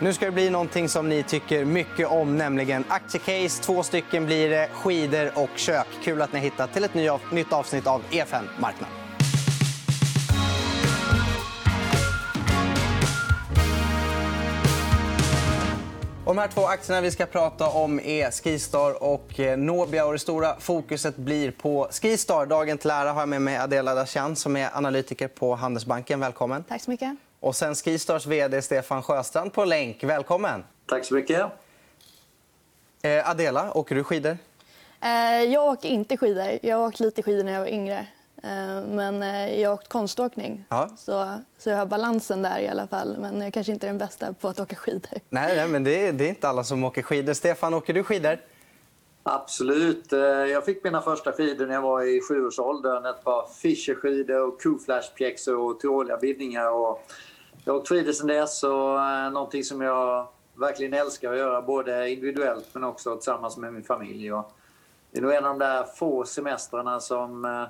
Nu ska det bli någonting som ni tycker mycket om, nämligen aktiecase. Två stycken blir det, skidor och kök. Kul att ni har hittat till ett nytt avsnitt av EFN Marknad. de här två aktierna vi ska prata om är Skistar och eh, Nobia. Och det stora fokuset blir på Skistar. Dagen till ära har jag med mig Adela Dashian, som är analytiker på Handelsbanken. Välkommen. Tack så mycket. Och sen Skistars vd Stefan Sjöstrand på länk. Välkommen. Tack så mycket. Eh, Adela, åker du skidor? Eh, jag åker inte skidor. Jag åkte lite skidor när jag var yngre. Eh, men jag har åkt konståkning, ja. så, så jag har balansen där i alla fall. Men jag kanske inte är den bästa på att åka skidor. Nej, nej men det är, det är inte alla som åker skidor. Stefan, åker du skidor? Absolut. Jag fick mina första skidor när jag var i sjuårsåldern. Ett par Fischerskidor och Q-flash-pjäxor och tråliga bindningar. Och jag har åkt skidor sedan dess och eh, någonting som jag verkligen älskar att göra både individuellt men också tillsammans med min familj. Och det är nog en av de där få semestrarna som eh,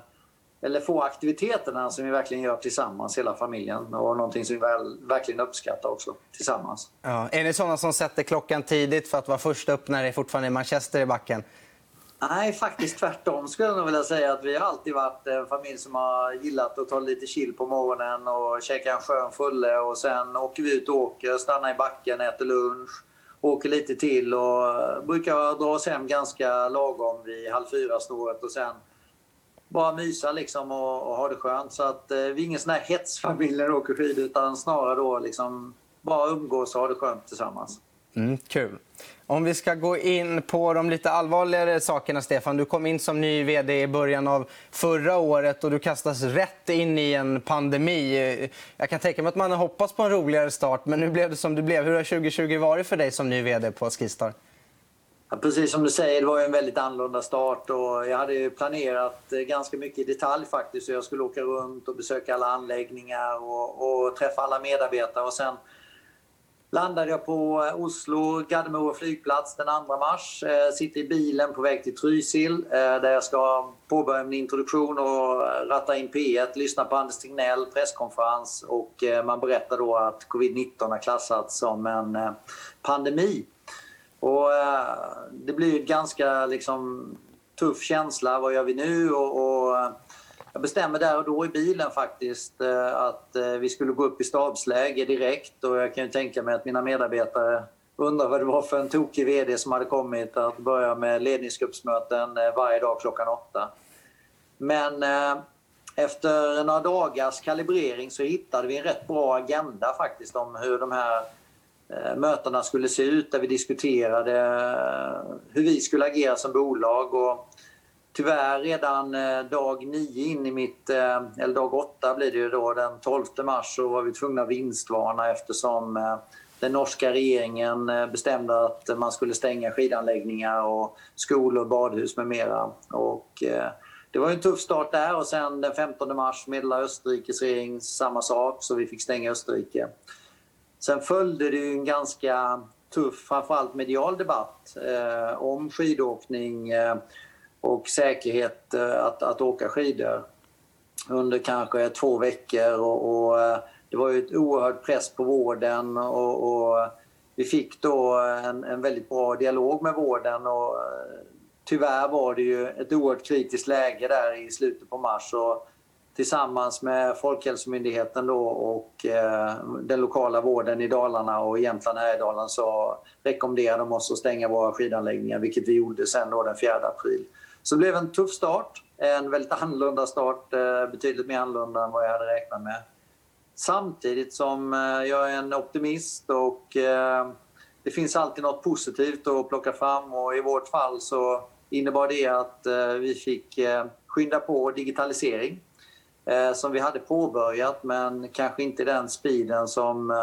eller få aktiviteterna som vi verkligen gör tillsammans, hela familjen. Och någonting som vi väl, verkligen uppskattar också tillsammans. Ja. Är ni såna som sätter klockan tidigt för att vara först upp när det fortfarande är Manchester i backen? Nej, faktiskt tvärtom skulle jag vilja säga. att Vi har alltid varit en familj som har gillat att ta lite chill på morgonen och käka en skön fulle och sen åker vi ut och åker, stannar i backen, äter lunch, åker lite till och brukar dra oss hem ganska lagom vid halv fyra-snåret och sen bara mysa liksom och, och ha det skönt. Så att, eh, vi är ingen sån här hetsfamilj när åker skidor utan snarare då liksom bara umgås och ha det skönt tillsammans. Mm, kul. Om vi ska gå in på de lite allvarligare sakerna, Stefan. Du kom in som ny vd i början av förra året och du kastas rätt in i en pandemi. Jag kan tänka mig att man har hoppats på en roligare start, men nu blev det som det blev. Hur har 2020 varit för dig som ny vd på Skistar? Ja, precis som du säger, det var en väldigt annorlunda start. Och jag hade planerat eh, ganska mycket i detalj faktiskt. Jag skulle åka runt och besöka alla anläggningar och, och träffa alla medarbetare. Och sen landade jag på eh, Oslo Gardermoa flygplats den 2 mars. Eh, sitter i bilen på väg till Trysil eh, där jag ska påbörja min introduktion och ratta in P1, lyssna på Anders Tegnell, presskonferens och man berättar då att covid-19 har klassats som en pandemi. Och, det blir en ganska liksom, tuff känsla. Vad gör vi nu? Och, och, jag bestämmer där och då i bilen faktiskt eh, att eh, vi skulle gå upp i stabsläge direkt. Och jag kan ju tänka mig att mina medarbetare undrar vad det var för en tokig VD som hade kommit att börja med ledningsgruppsmöten eh, varje dag klockan åtta. Men eh, efter några dagars kalibrering så hittade vi en rätt bra agenda faktiskt om hur de här Eh, mötena skulle se ut där vi diskuterade hur vi skulle agera som bolag. Och tyvärr redan eh, dag nio in i mitt, eh, eller dag åtta blir det ju då, den 12 mars så var vi tvungna att vinstvarna eftersom eh, den norska regeringen bestämde att man skulle stänga skidanläggningar och skolor, badhus med mera. Och det var en tuff start där och sen den 15 mars meddelade Österrikes regering samma sak så vi fick stänga Österrike. Sen följde det en ganska tuff, framförallt medial debatt eh, om skidåkning eh, och säkerhet eh, att, att åka skidor under kanske två veckor. Och, och eh, det var ju ett oerhört press på vården och, och vi fick då en, en, väldigt bra dialog med vården. Och, eh, tyvärr var det ju ett oerhört kritiskt läge där i slutet på mars. Och tillsammans med Folkhälsomyndigheten då och eh, den lokala vården i Dalarna och Jämtland Härjedalen så rekommenderade de oss att stänga våra skidanläggningar vilket vi gjorde sen då den 4 april. Så det blev en tuff start, en väldigt annorlunda start, eh, betydligt mer annorlunda än vad jag hade räknat med. Samtidigt som eh, jag är en optimist och eh, det finns alltid något positivt att plocka fram och i vårt fall så innebar det att vi fick skynda på digitalisering som vi hade påbörjat men kanske inte den speeden som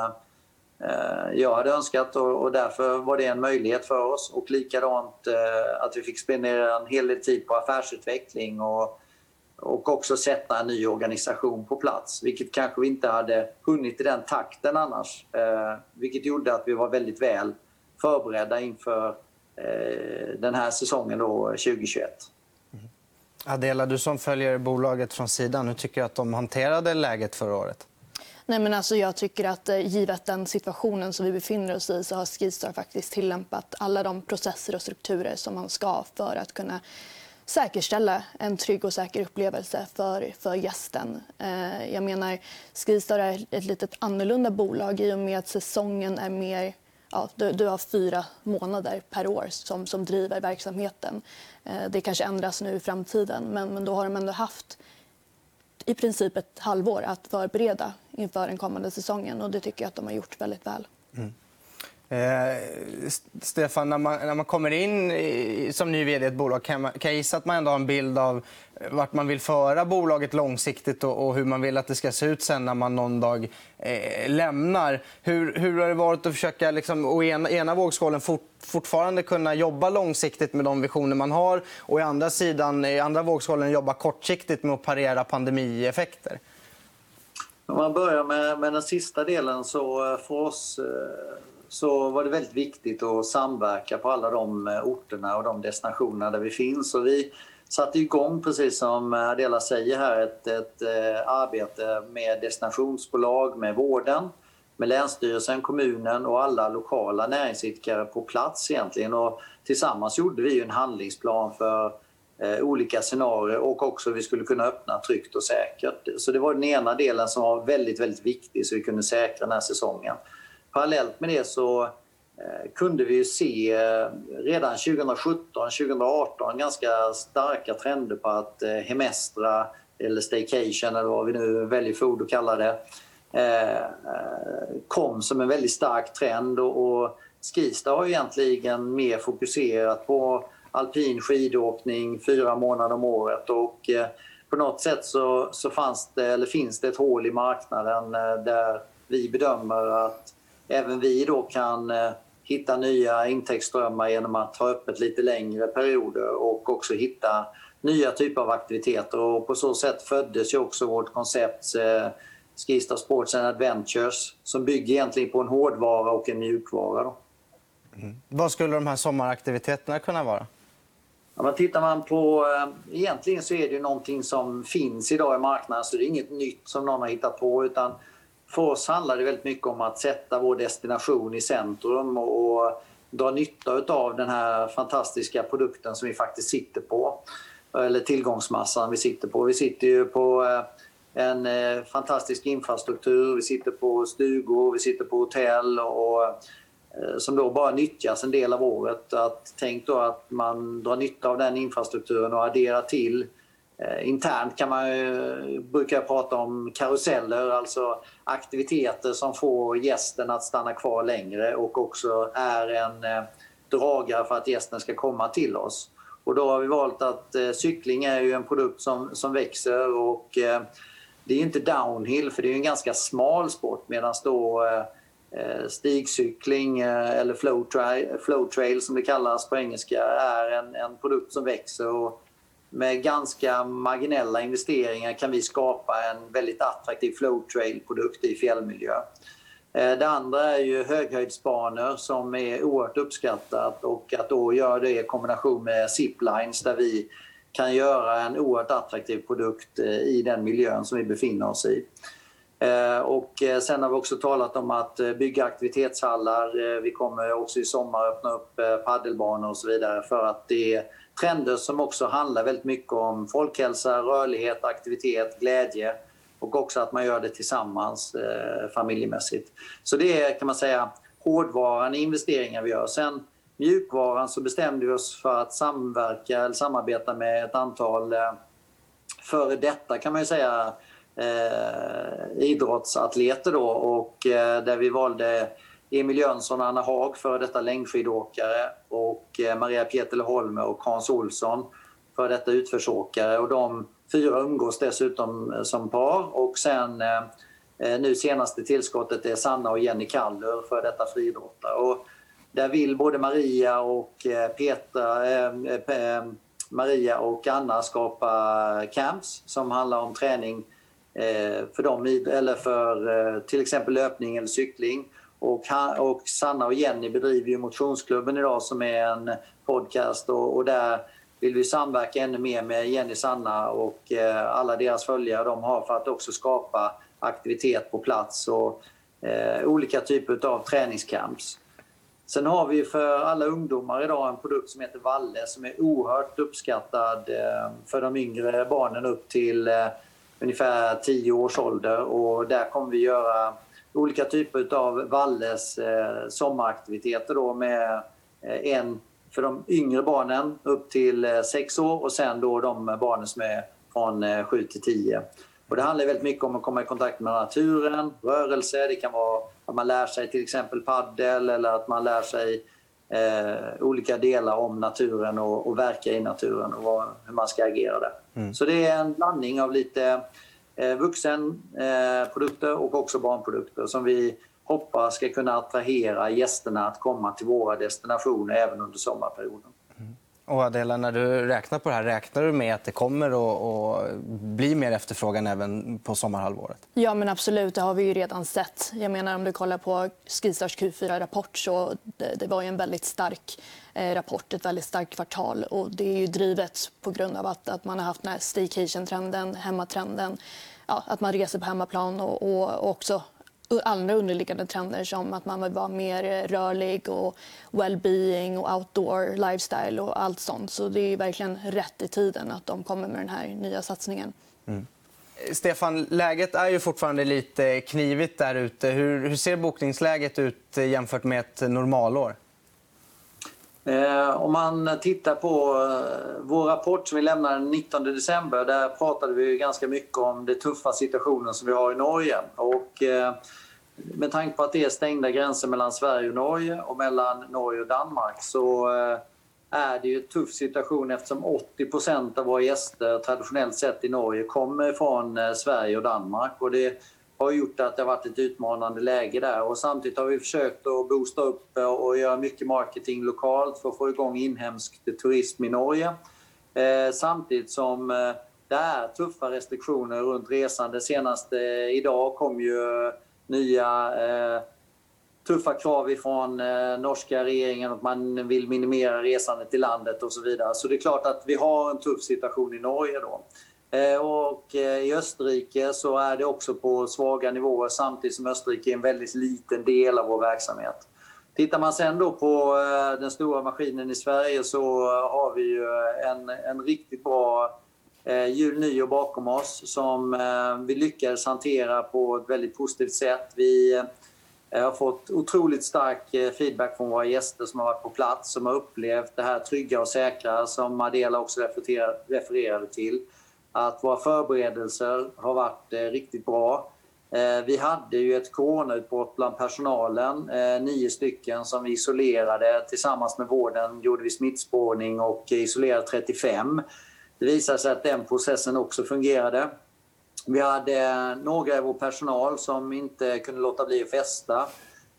Eh, jag hade önskat och, därför var det en möjlighet för oss. Och likadant eh, att vi fick spendera en hel del tid på affärsutveckling och, och också sätta en ny organisation på plats, vilket kanske vi inte hade hunnit i den takten annars. Eh, vilket gjorde att vi var väldigt väl förberedda inför den här säsongen då, 2021. Mm-hmm. Adela, du som följer bolaget från sidan, hur tycker du att de hanterade läget förra året? Nej, men alltså jag tycker att eh, givet den situationen som vi befinner oss i så har Skistar faktiskt tillämpat alla de processer och strukturer som man ska för att kunna säkerställa en trygg och säker upplevelse för, för gästen. Eh, jag menar, Skistar är ett lite annorlunda bolag i och med att säsongen är mer ja, du, du, har fyra månader per år som, som driver verksamheten. Eh, det kanske ändras nu i framtiden, men, men då har de ändå haft i princip ett halvår att förbereda inför den kommande säsongen. och Det tycker jag att de har gjort väldigt väl. Mm. Eh, Stefan, när man, när man kommer in i, som ny vd i ett bolag kan, man, kan jag gissa att man ändå har en bild av eh, vart man vill föra bolaget långsiktigt och, och hur man vill att det ska se ut sen när man någon dag eh, lämnar. Hur, hur har det varit att försöka liksom, å ena, ena vågskålen fort, fortfarande kunna jobba långsiktigt med de visioner man har och i andra sidan, i andra vågskålen jobba kortsiktigt med att parera pandemieffekter? Om man börjar med, med den sista delen så eh, för oss eh, så var det väldigt viktigt att samverka på alla de eh, orterna och de destinationerna där vi finns. Och vi satte igång, precis som Adela säger här, ett, ett arbete med destinationsbolag, med vården, med Länsstyrelsen, kommunen och alla lokala näringsidkare på plats egentligen. Och tillsammans gjorde vi en handlingsplan för Eh, olika scenarier och också hur vi skulle kunna öppna tryggt och säkert. Så det var den ena delen som var väldigt, väldigt viktig så vi kunde säkra den här säsongen. Parallellt med det så eh, kunde vi se eh, redan 2017, 2018 ganska starka trender på att hemestra eller staycation eller vad vi nu väljer för ord att kalla det kom som en väldigt stark trend och Skista har egentligen mer fokuserat på alpin skidåkning fyra månader om året och eh, på något sätt så, så fanns det, eller finns det ett hål i marknaden eh, där vi bedömer att även vi då kan eh, hitta nya intäktsströmmar genom att ha öppet lite längre perioder och också hitta nya typer av aktiviteter. Och på så sätt föddes ju också vårt koncept eh, Skistar Sports and Adventures som bygger egentligen på en hårdvara och en mjukvara. Då. Mm. Vad skulle de här sommaraktiviteterna kunna vara? Ja, men tittar man på... Eh, egentligen så är det ju någonting som finns idag i marknaden så det är inget nytt som någon har hittat på utan för oss handlar det väldigt mycket om att sätta vår destination i centrum och, dra nytta av den här fantastiska produkten som vi faktiskt sitter på. Eller tillgångsmassan vi sitter på. Vi sitter ju på eh, en eh, fantastisk infrastruktur, vi sitter på stugor, vi sitter på hotell och, Eh, som då bara nyttjas en del av året. Att, tänk då att man drar nytta av den infrastrukturen och adderar till eh, internt kan man ju, eh, brukar jag prata om karuseller, alltså aktiviteter som får gästen att stanna kvar längre och också är en dragare för att gästen ska komma till oss. Och då har vi valt att eh, cykling är ju en produkt som, som växer och eh, det är inte downhill för det är en ganska smal sport medan då eh, Eh, stigcykling eh, eller flow, tra flow trail som det kallas på engelska är en, en produkt som växer. Och med ganska marginella investeringar kan vi skapa en väldigt attraktiv flow trail-produkt i fjällmiljö. Eh, det andra är ju höghöjdsbanor som är oerhört uppskattat och att då göra det i kombination med ziplines där vi kan göra en oerhört attraktiv produkt i den miljön som vi befinner oss i. Eh, och eh, sen har vi också talat om att eh, bygga aktivitetshallar. Vi kommer också i sommar öppna upp paddelbanor och så vidare för att det trender som också handlar väldigt mycket om folkhälsa, rörlighet, aktivitet, glädje och också att man gör det tillsammans eh, familjemässigt. Så det är kan man säga hårdvaran i investeringar vi gör. Sen mjukvaran så bestämde vi oss för att samverka eller samarbeta med ett antal eh, före detta kan man ju säga eh, idrottsatleter då och eh, där vi valde Emil Jönsson och Anna Haag, före detta längdskidåkare och eh, Maria Holme och Hans Olsson, före detta utförsåkare. Och de fyra umgås dessutom eh, som par. Och sen eh, eh, nu senaste tillskottet är Sanna och Jenny Kallur, före detta friidrottare. Och där vill både Maria och eh, Petra, eh, Maria och Anna skapa camps som handlar om träning Eh, för dem, eller för eh, till exempel löpning eller cykling. Och, och Sanna och Jenny bedriver ju Motionsklubben idag som är en podcast och, och där vill vi samverka ännu mer med Jenny, Sanna och eh, alla deras följare de har för att också skapa aktivitet på plats och eh, olika typer av träningscamps. Sen har vi för alla ungdomar idag en produkt som heter Valle som är oerhört uppskattad eh, för de yngre barnen upp till eh, ungefär 10 års ålder och där kommer vi göra olika typer av Valles eh, sommaraktiviteter då med eh, en för de yngre barnen upp till eh, 6 år och sen då de barnen som är från 7 till 10. Och det handlar väldigt mycket om att komma i kontakt med naturen, rörelse, det kan vara att man lär sig till exempel paddel eller att man lär sig eh, olika delar om naturen och, och verka i naturen och vad, hur man ska agera där. Mm. Så det är en blandning av lite eh, vuxenprodukter eh, och också barnprodukter som vi hoppas ska kunna attrahera gästerna att komma till våra destinationer även under sommarperioden. Och Adela, när du räknar på det här, räknar du med att det kommer att bli mer efterfrågan även på sommarhalvåret? Ja, men absolut. Det har vi ju redan sett. Jag menar, om du kollar på Skistars Q4-rapport så det, det var en väldigt stark eh, rapport, ett väldigt starkt kvartal. Och det är ju drivet på grund av att, att man har haft den här staycation-trenden, hemmatrenden. Ja, att man reser på hemmaplan och, och också andra underliggande trender som att man vill vara mer rörlig och well-being och outdoor lifestyle och allt sånt. Så det är verkligen rätt i tiden att de kommer med den här nya satsningen. Mm. Stefan, läget är ju fortfarande lite knivigt där ute. Hur, hur ser bokningsläget ut jämfört med ett normalår? Eh, om man tittar på eh, vår rapport som vi lämnade den 19 december, där pratade vi ganska mycket om den tuffa situationen som vi har i Norge. Och, eh, med tanke på att det är stängda gränser mellan Sverige och Norge och mellan Norge och Danmark så eh, är det ju en tuff situation eftersom 80% av våra gäster traditionellt sett i Norge kommer från eh, Sverige och Danmark. Och det har gjort att det har varit ett utmanande läge där. Och samtidigt har vi försökt att boosta upp eh, och göra mycket marketing lokalt för att få igång inhemsk turism i Norge. Samtidigt som det är tuffa restriktioner runt resande. Senast idag kom ju nya eh, tuffa krav ifrån eh, norska regeringen att man vill minimera resandet i landet och så vidare. Så det är klart att vi har en tuff situation i Norge då. Eh, och eh, I Österrike så är det också på svaga nivåer samtidigt som Österrike är en väldigt liten del av vår verksamhet. Tittar man sen då på eh, den stora maskinen i Sverige så har vi ju en, en riktigt bra Eh, jul nyår bakom oss som eh, vi lyckades hantera på ett väldigt positivt sätt. Vi eh, har fått otroligt stark feedback från våra gäster som har varit på plats, som har upplevt det här trygga och säkra som Adela också refererade till att våra förberedelser har varit eh, riktigt bra. Vi hade ju ett coronautbrott bland personalen, nio stycken som vi isolerade. Tillsammans med vården gjorde vi smittspårning och isolerade 35. Det visade sig att den processen också fungerade. Vi hade eh, några i vår personal som inte kunde låta bli att festa.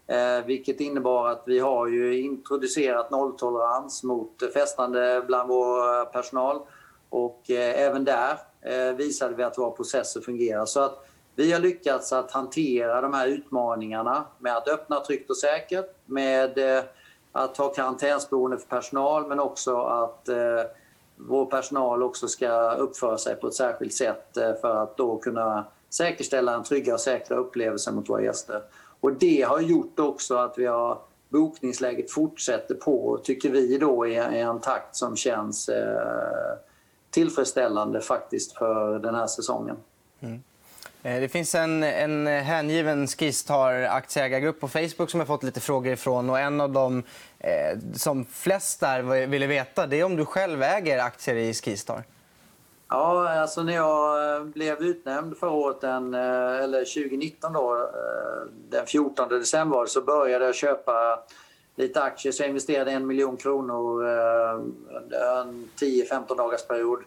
Eh, vilket innebar att vi har ju introducerat nolltolerans mot festande bland vår eh, personal. Och eh, även där eh, visade vi att våra processer fungerar. Så att vi har lyckats att hantera de här utmaningarna med att öppna tryggt och säkert, med eh, att ha karantänsboende för personal men också att vår personal också ska uppföra sig på ett särskilt sätt eh, för att då kunna säkerställa en trygga och säkra upplevelse mot våra gäster. Och det har gjort också att vi har bokningsläget fortsätter på, tycker vi då, i en takt som känns eh, tillfredsställande faktiskt för den här säsongen. Mm. Eh, det finns en, en hängiven Skistar-aktieägargrupp på Facebook som jag fått lite frågor ifrån. Och en av dem eh, som flest där ville veta det är om du själv äger aktier i Skistar. Ja, alltså när jag eh, blev utnämnd förra året, den, eh, eller 2019 då, den 14 december, så började jag köpa lite aktier så jag investerade en miljon kronor under en 10-15 dagars period.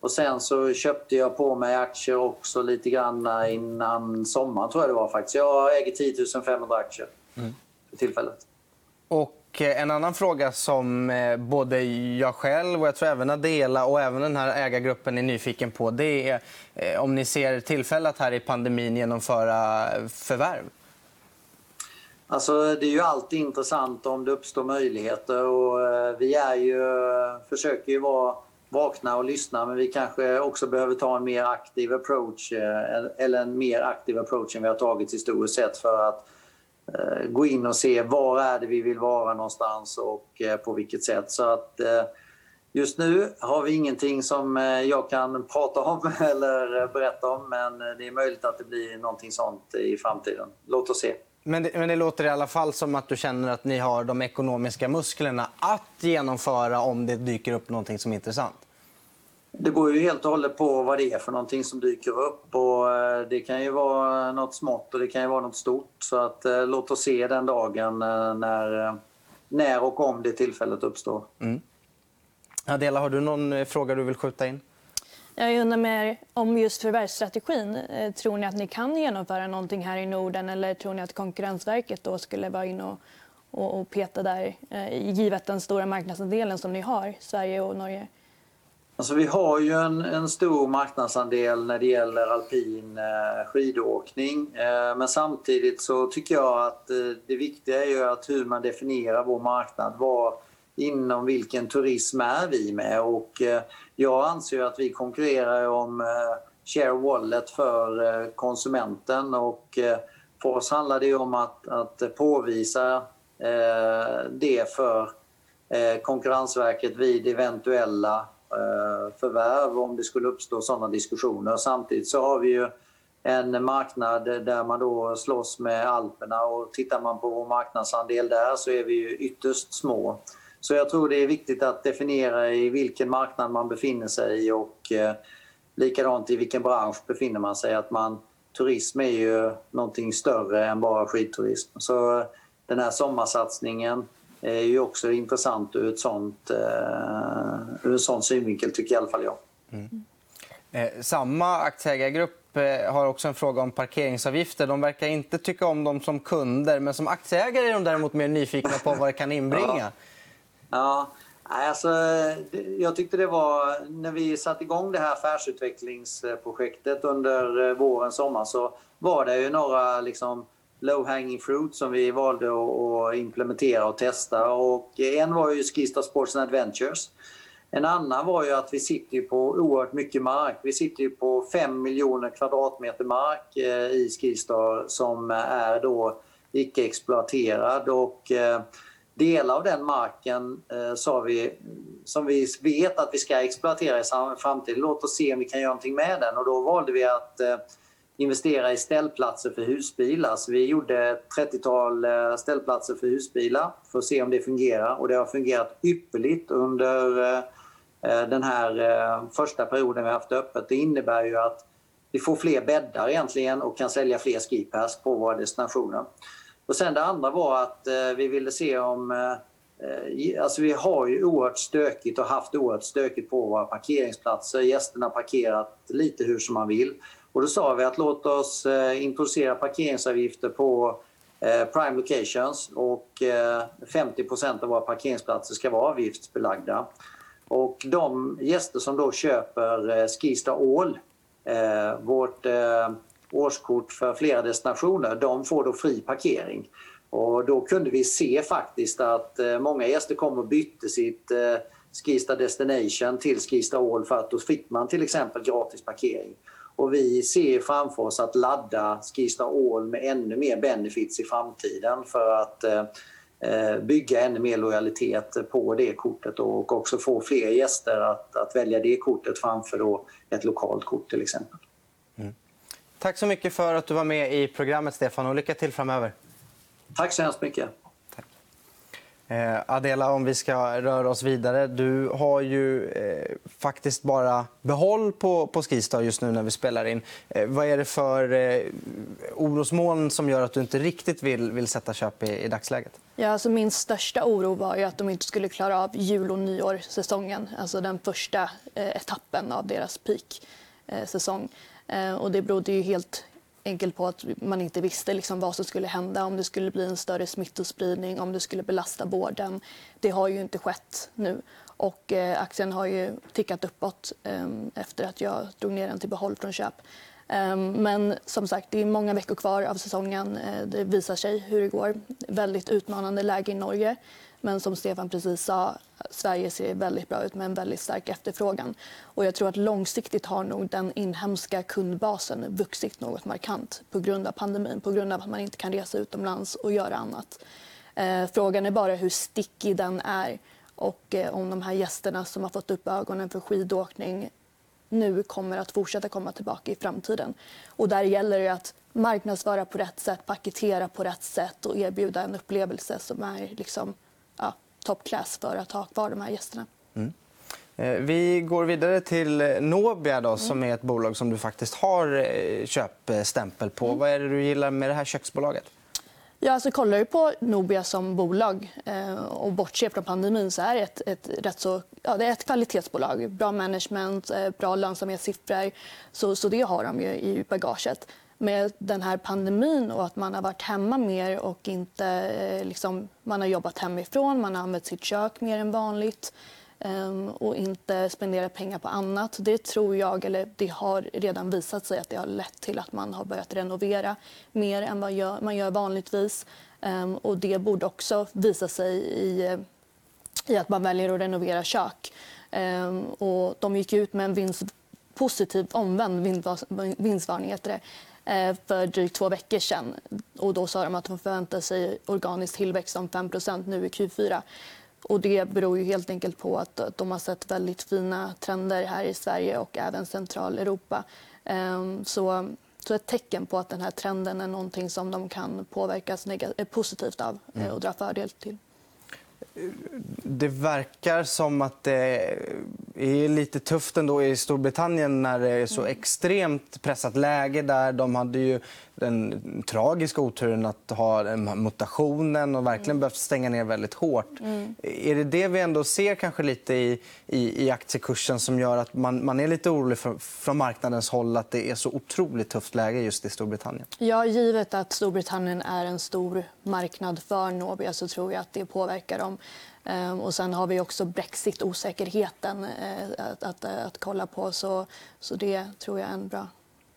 Och sen så köpte jag på mig aktier också lite grann innan sommaren tror jag det var faktiskt. Jag äger 10 500 aktier mm. för tillfället. Och eh, en annan fråga som eh, både jag själv och jag tror även Adela och även den här ägargruppen är nyfiken på det är om ni ser tillfälle att här i pandemin genomföra förvärv? Alltså, det är ju alltid intressant om det uppstår möjligheter och eh, vi är ju, försöker ju vara vakna och lyssna men vi kanske också behöver ta en mer aktiv approach eh, eller en mer aktiv approach än vi har tagit historiskt sett för att eh, gå in och se var är det vi vill vara någonstans och eh, på vilket sätt. Så att Just nu har vi ingenting som jag kan prata om eller berätta om men det är möjligt att det blir någonting sånt i framtiden. Låt oss se. Men det, men det, låter i alla fall som att du känner att ni har de ekonomiska musklerna att genomföra om det dyker upp någonting som är intressant? Det beror ju helt och hållet på vad det är för någonting som dyker upp. Och eh, det kan ju vara något smått och det kan ju vara något stort. Så att, eh, låt oss se den dagen när, när och om det tillfället uppstår. Mm. Adela, har du någon eh, fråga du vill skjuta in? Jag undrar mer om just förvärvsstrategin. Eh, tror ni att ni kan genomföra någonting här i Norden eller tror ni att Konkurrensverket då skulle vara inne och, och, och peta där eh, givet den stora marknadsandelen som ni har, Sverige och Norge? Alltså, vi har ju en, en stor marknadsandel när det gäller alpin eh, skidåkning. Eh, men samtidigt så tycker jag att eh, det viktiga är ju att hur man definierar vår marknad. Var, inom vilken turism är vi med? Och eh, jag anser att vi konkurrerar om eh, share wallet för eh, konsumenten och för oss handlar det om att, att påvisa det för Konkurrensverket vid eventuella förvärv om det skulle uppstå sådana diskussioner. Samtidigt så har vi ju en marknad där man då slåss med Alperna och tittar man på vår marknadsandel där så är vi ju ytterst små. Så jag tror det är viktigt att definiera i vilken marknad man befinner sig i och eh, likadant i vilken bransch befinner man sig. Att man, turism är ju någonting större än bara skidturism. Så den här sommarsatsningen är ju också intressant ur, ett sånt, eh, ur en sån synvinkel, tycker i alla fall jag. Mm. Eh, samma aktieägargrupp eh, har också en fråga om parkeringsavgifter. De verkar inte tycka om dem som kunder, men som aktieägare är de däremot mer nyfikna på vad det kan inbringa. ja. Ja, alltså, jag tyckte det var... När vi satte igång det här affärsutvecklingsprojektet under eh, våren, sommar så var det ju några liksom, low hanging fruit som vi valde att implementera och testa. Och en var ju Skistar Sports and Adventures. En annan var ju att vi sitter på oerhört mycket mark. Vi sitter på 5 miljoner kvadratmeter mark eh, i Skistar som är då icke exploaterad. Och, eh, delar av den marken eh, sa vi, som vi vet att vi ska exploatera i framtiden. Låt oss se om vi kan göra någonting med den. Och då valde vi att eh, investera i ställplatser för husbilar. Så vi gjorde ett 30-tal eh, ställplatser för husbilar för att se om det fungerar. Och det har fungerat ypperligt under eh, eh den här eh, första perioden vi haft öppet. Det innebär ju att vi får fler bäddar egentligen och kan sälja fler skipass på våra destinationer. Och sen det andra var att eh, vi ville se om... Eh, eh alltså vi har ju oerhört stökigt och haft oerhört stökigt på våra parkeringsplatser. Gästerna har parkerat lite hur som man vill. Och då sa vi att låt oss eh, introducera parkeringsavgifter på eh, prime locations och eh, 50% av våra parkeringsplatser ska vara avgiftsbelagda. Och de gäster som då köper eh, Skistar All, eh, vårt eh, årskort för flera destinationer, de får då fri parkering. Och då kunde vi se faktiskt att eh, många gäster kom och bytte sitt eh, Skista Skistar Destination till Skistar All för att då fick man till exempel gratis parkering. Och vi ser framför oss att ladda Skistar All med ännu mer benefits i framtiden för att eh, bygga ännu mer lojalitet på det kortet och också få fler gäster att, att välja det kortet framför då ett lokalt kort till exempel. Tack så mycket för att du var med i programmet, Stefan. och Lycka till framöver. Tack så hemskt mycket. Tack. Eh, Adela, om vi ska röra oss vidare. Du har ju eh, faktiskt bara behåll på, på Skistar just nu när vi spelar in. Eh, vad är det för eh, orosmoln som gör att du inte riktigt vill, vill sätta köp i, i dagsläget? Ja, alltså min största oro var ju att de inte skulle klara av jul och nyårssäsongen. Alltså den första eh, etappen av deras peak-säsong. Eh, och det berodde ju helt enkelt på att man inte visste liksom vad som skulle hända, om det skulle bli en större smittospridning, om det skulle belasta vården. Det har ju inte skett nu. Och eh, aktien har ju tickat uppåt ehm, efter att jag drog ner den till behåll från köp. Ehm, men som sagt, det är många veckor kvar av säsongen. Eh, det visar sig hur det går. Väldigt utmanande läge i Norge. Men som Stefan precis sa, Sverige ser väldigt bra ut med en väldigt stark efterfrågan. Och jag tror att långsiktigt har nog den inhemska kundbasen vuxit något markant på grund av pandemin, på grund av att man inte kan resa utomlands och göra annat. Eh, frågan är bara hur stickig den är och eh, om de här gästerna som har fått upp ögonen för skidåkning nu kommer att fortsätta komma tillbaka i framtiden. Och där gäller det att marknadsföra på rätt sätt, paketera på rätt sätt och erbjuda en upplevelse som är liksom, ja, top class för att ha kvar de här gästerna. Mm. Eh, vi går vidare till Nobia då, som är ett bolag som du faktiskt har köpstämpel på. Mm. Vad är det du gillar med det här köksbolaget? Ja, alltså, kollar du på Nobia som bolag eh, och bortser från pandemin så är det ett, ett, rätt så, ja, det är ett kvalitetsbolag. Bra management, eh, bra lönsamhetssiffror. Så, så det har de ju i bagaget. Med den här pandemin och att man har varit hemma mer och inte eh, liksom, man har jobbat hemifrån, man har använt sitt kök mer än vanligt Ehm, och inte spendera pengar på annat. Det tror jag, eller det har redan visat sig att det har lett till att man har börjat renovera mer än vad man gör vanligtvis. Ehm, och det borde också visa sig i, i att man väljer att renovera kök. Ehm, och de gick ut med en vinst, positiv omvänd vinstvarning heter det, eh, för drygt två veckor sedan. Och då sa de att de förväntar sig organisk tillväxt om 5% nu i Q4. Och det beror ju helt enkelt på att de har sett väldigt fina trender här i Sverige och även Centraleuropa. Ehm, så, så ett tecken på att den här trenden är någonting som de kan påverkas eh, positivt av eh, mm. och dra fördel till. Det verkar som att det är lite tufft ändå i Storbritannien när det är så mm. extremt pressat läge där. De hade ju den tragiska oturen att ha mutationen och verkligen mm. behövt stänga ner väldigt hårt. Mm. Är det det vi ändå ser kanske lite i, i, i aktiekursen som gör att man, man är lite orolig för, från marknadens håll att det är så otroligt tufft läge just i Storbritannien? Ja, givet att Storbritannien är en stor marknad för Nobia så tror jag att det påverkar dem. Ehm, och sen har vi också brexit-osäkerheten eh, att, att, att, kolla på. Så, så det tror jag är en bra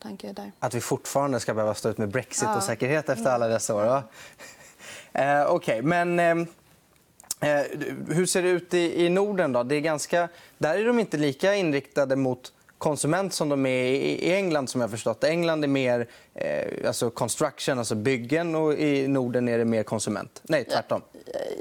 tanke där. Att vi fortfarande ska behöva stå ut med brexit-osäkerhet ja. efter alla dessa år? Ja. Eh, okay. men... Eh, eh, hur ser det ut i, i Norden? Då? Det är ganska, där är de inte lika inriktade mot konsument som de är i England. som jag förstått. England är mer eh, alltså construction, alltså byggen och i Norden är det mer konsument. Nej, tvärtom.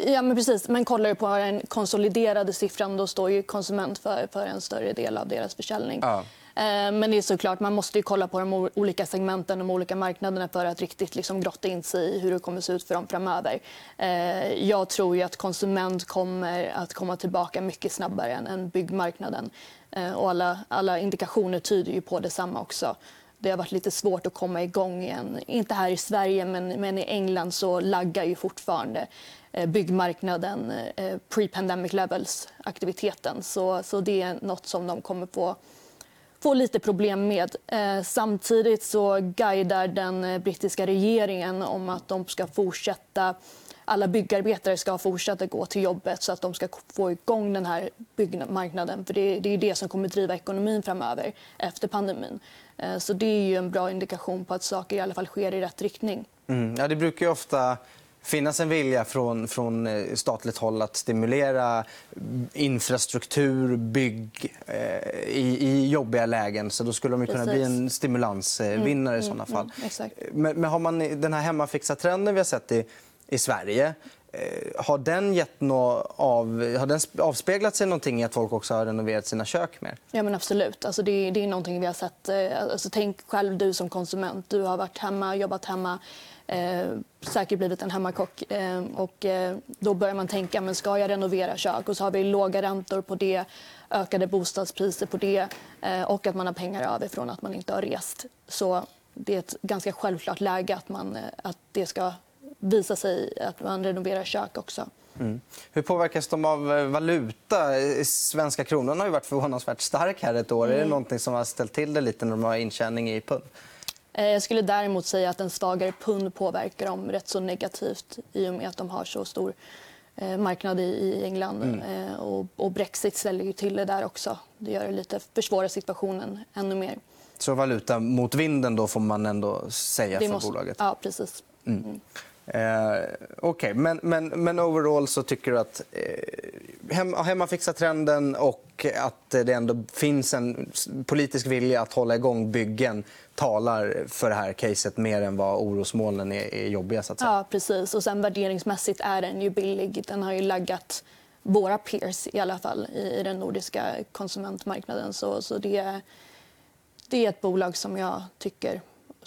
Ja, men precis. Men kollar du på den konsoliderade siffran då står ju konsument för, för en större del av deras försäljning. Ja. Eh, men det är såklart, man måste kolla på de olika segmenten, de olika marknaderna för att riktigt liksom grotta in sig i hur det kommer se ut för dem framöver. Eh, jag tror ju att konsument kommer att komma tillbaka mycket snabbare än byggmarknaden. Eh, och alla, alla indikationer tyder ju på detsamma också. Det har varit lite svårt att komma igång igen. Inte här i Sverige, men, men i England så laggar ju fortfarande eh, byggmarknaden eh, pre-pandemic levels-aktiviteten. Så, så det är nåt som de kommer få få lite problem med. Samtidigt så guidar den brittiska regeringen om att de ska fortsätta alla byggarbetare ska fortsätta gå till jobbet så att de ska få igång den här byggmarknaden. För det, är det som kommer driva ekonomin framöver efter pandemin. Eh, så det är ju en bra indikation på att saker i alla fall sker i rätt riktning. Mm. Ja, det brukar ofta finnas en vilja från, från eh, statligt håll att stimulera infrastruktur, bygg eh, i, i jobbiga lägen. Så då skulle de kunna bli en stimulansvinnare mm, i såna mm, fall. Mm, men, men, har man den här hemmafixa-trenden vi har sett i, i Sverige eh, har den, gett nå av, har den avspeglat sig någonting i att folk också har renoverat sina kök mer? Ja, men absolut. Alltså det, det är någonting vi har sett. Eh, alltså tänk själv du som konsument. Du har varit hemma, jobbat hemma eh, säkert blivit en hemmakock. Eh, och, eh, då börjar man tänka, men ska jag renovera kök? Och så har vi låga räntor på det, ökade bostadspriser på det eh, och att man har pengar över från att man inte har rest. Så det är ett ganska självklart läge att, man, eh, att det ska visa sig att man renoverar kök också. Mm. Hur påverkas de av eh, valuta? Svenska kronan har ju varit förvånansvärt stark här ett år. Mm. Är det mm. någonting som har ställt till det lite när de har intjäning i pund? Eh, jag skulle däremot säga att en svagare pund påverkar dem rätt så negativt i och med att de har så stor eh, marknad i England. Mm. Eh, och Brexit ställer ju till det där också. Det gör det lite, försvårar situationen ännu mer. Så valuta mot vinden då får man ändå säga Det för måste... bolaget? Ja, precis. Mm. Eh, okay. men, men, men overall så tycker du att eh, hem, hemmafixa trenden och att det ändå finns en politisk vilja att hålla igång byggen talar för det här caset mer än vad orosmolnen är, är jobbiga? Så att säga. Ja, precis. Och sen värderingsmässigt är den ju billig. Den har ju laggat våra peers i alla fall i, i den nordiska konsumentmarknaden. Så, så det, det är ett bolag som jag tycker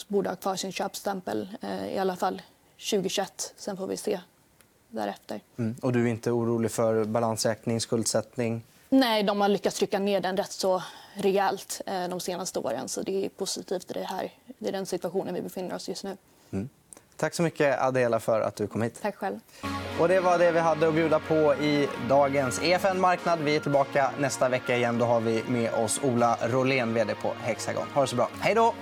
borde ha kvar sin köpstämpel eh, i alla fall 2021. Sen får vi se därefter. Mm. Och du är inte orolig för balansräkning, skuldsättning? Nej, de har lyckats trycka ner den rätt så rejält eh, de senaste åren. Så det är positivt i det här. Det är den situationen vi befinner oss just nu. Mm. Tack så mycket, Adela, för att du kom hit. Tack själv. Och det var det vi hade att bjuda på i dagens EFN Marknad. Vi är tillbaka nästa vecka igen. Då har vi med oss Ola Rolén, vd på Hexagon. Ha det så bra. Hej då!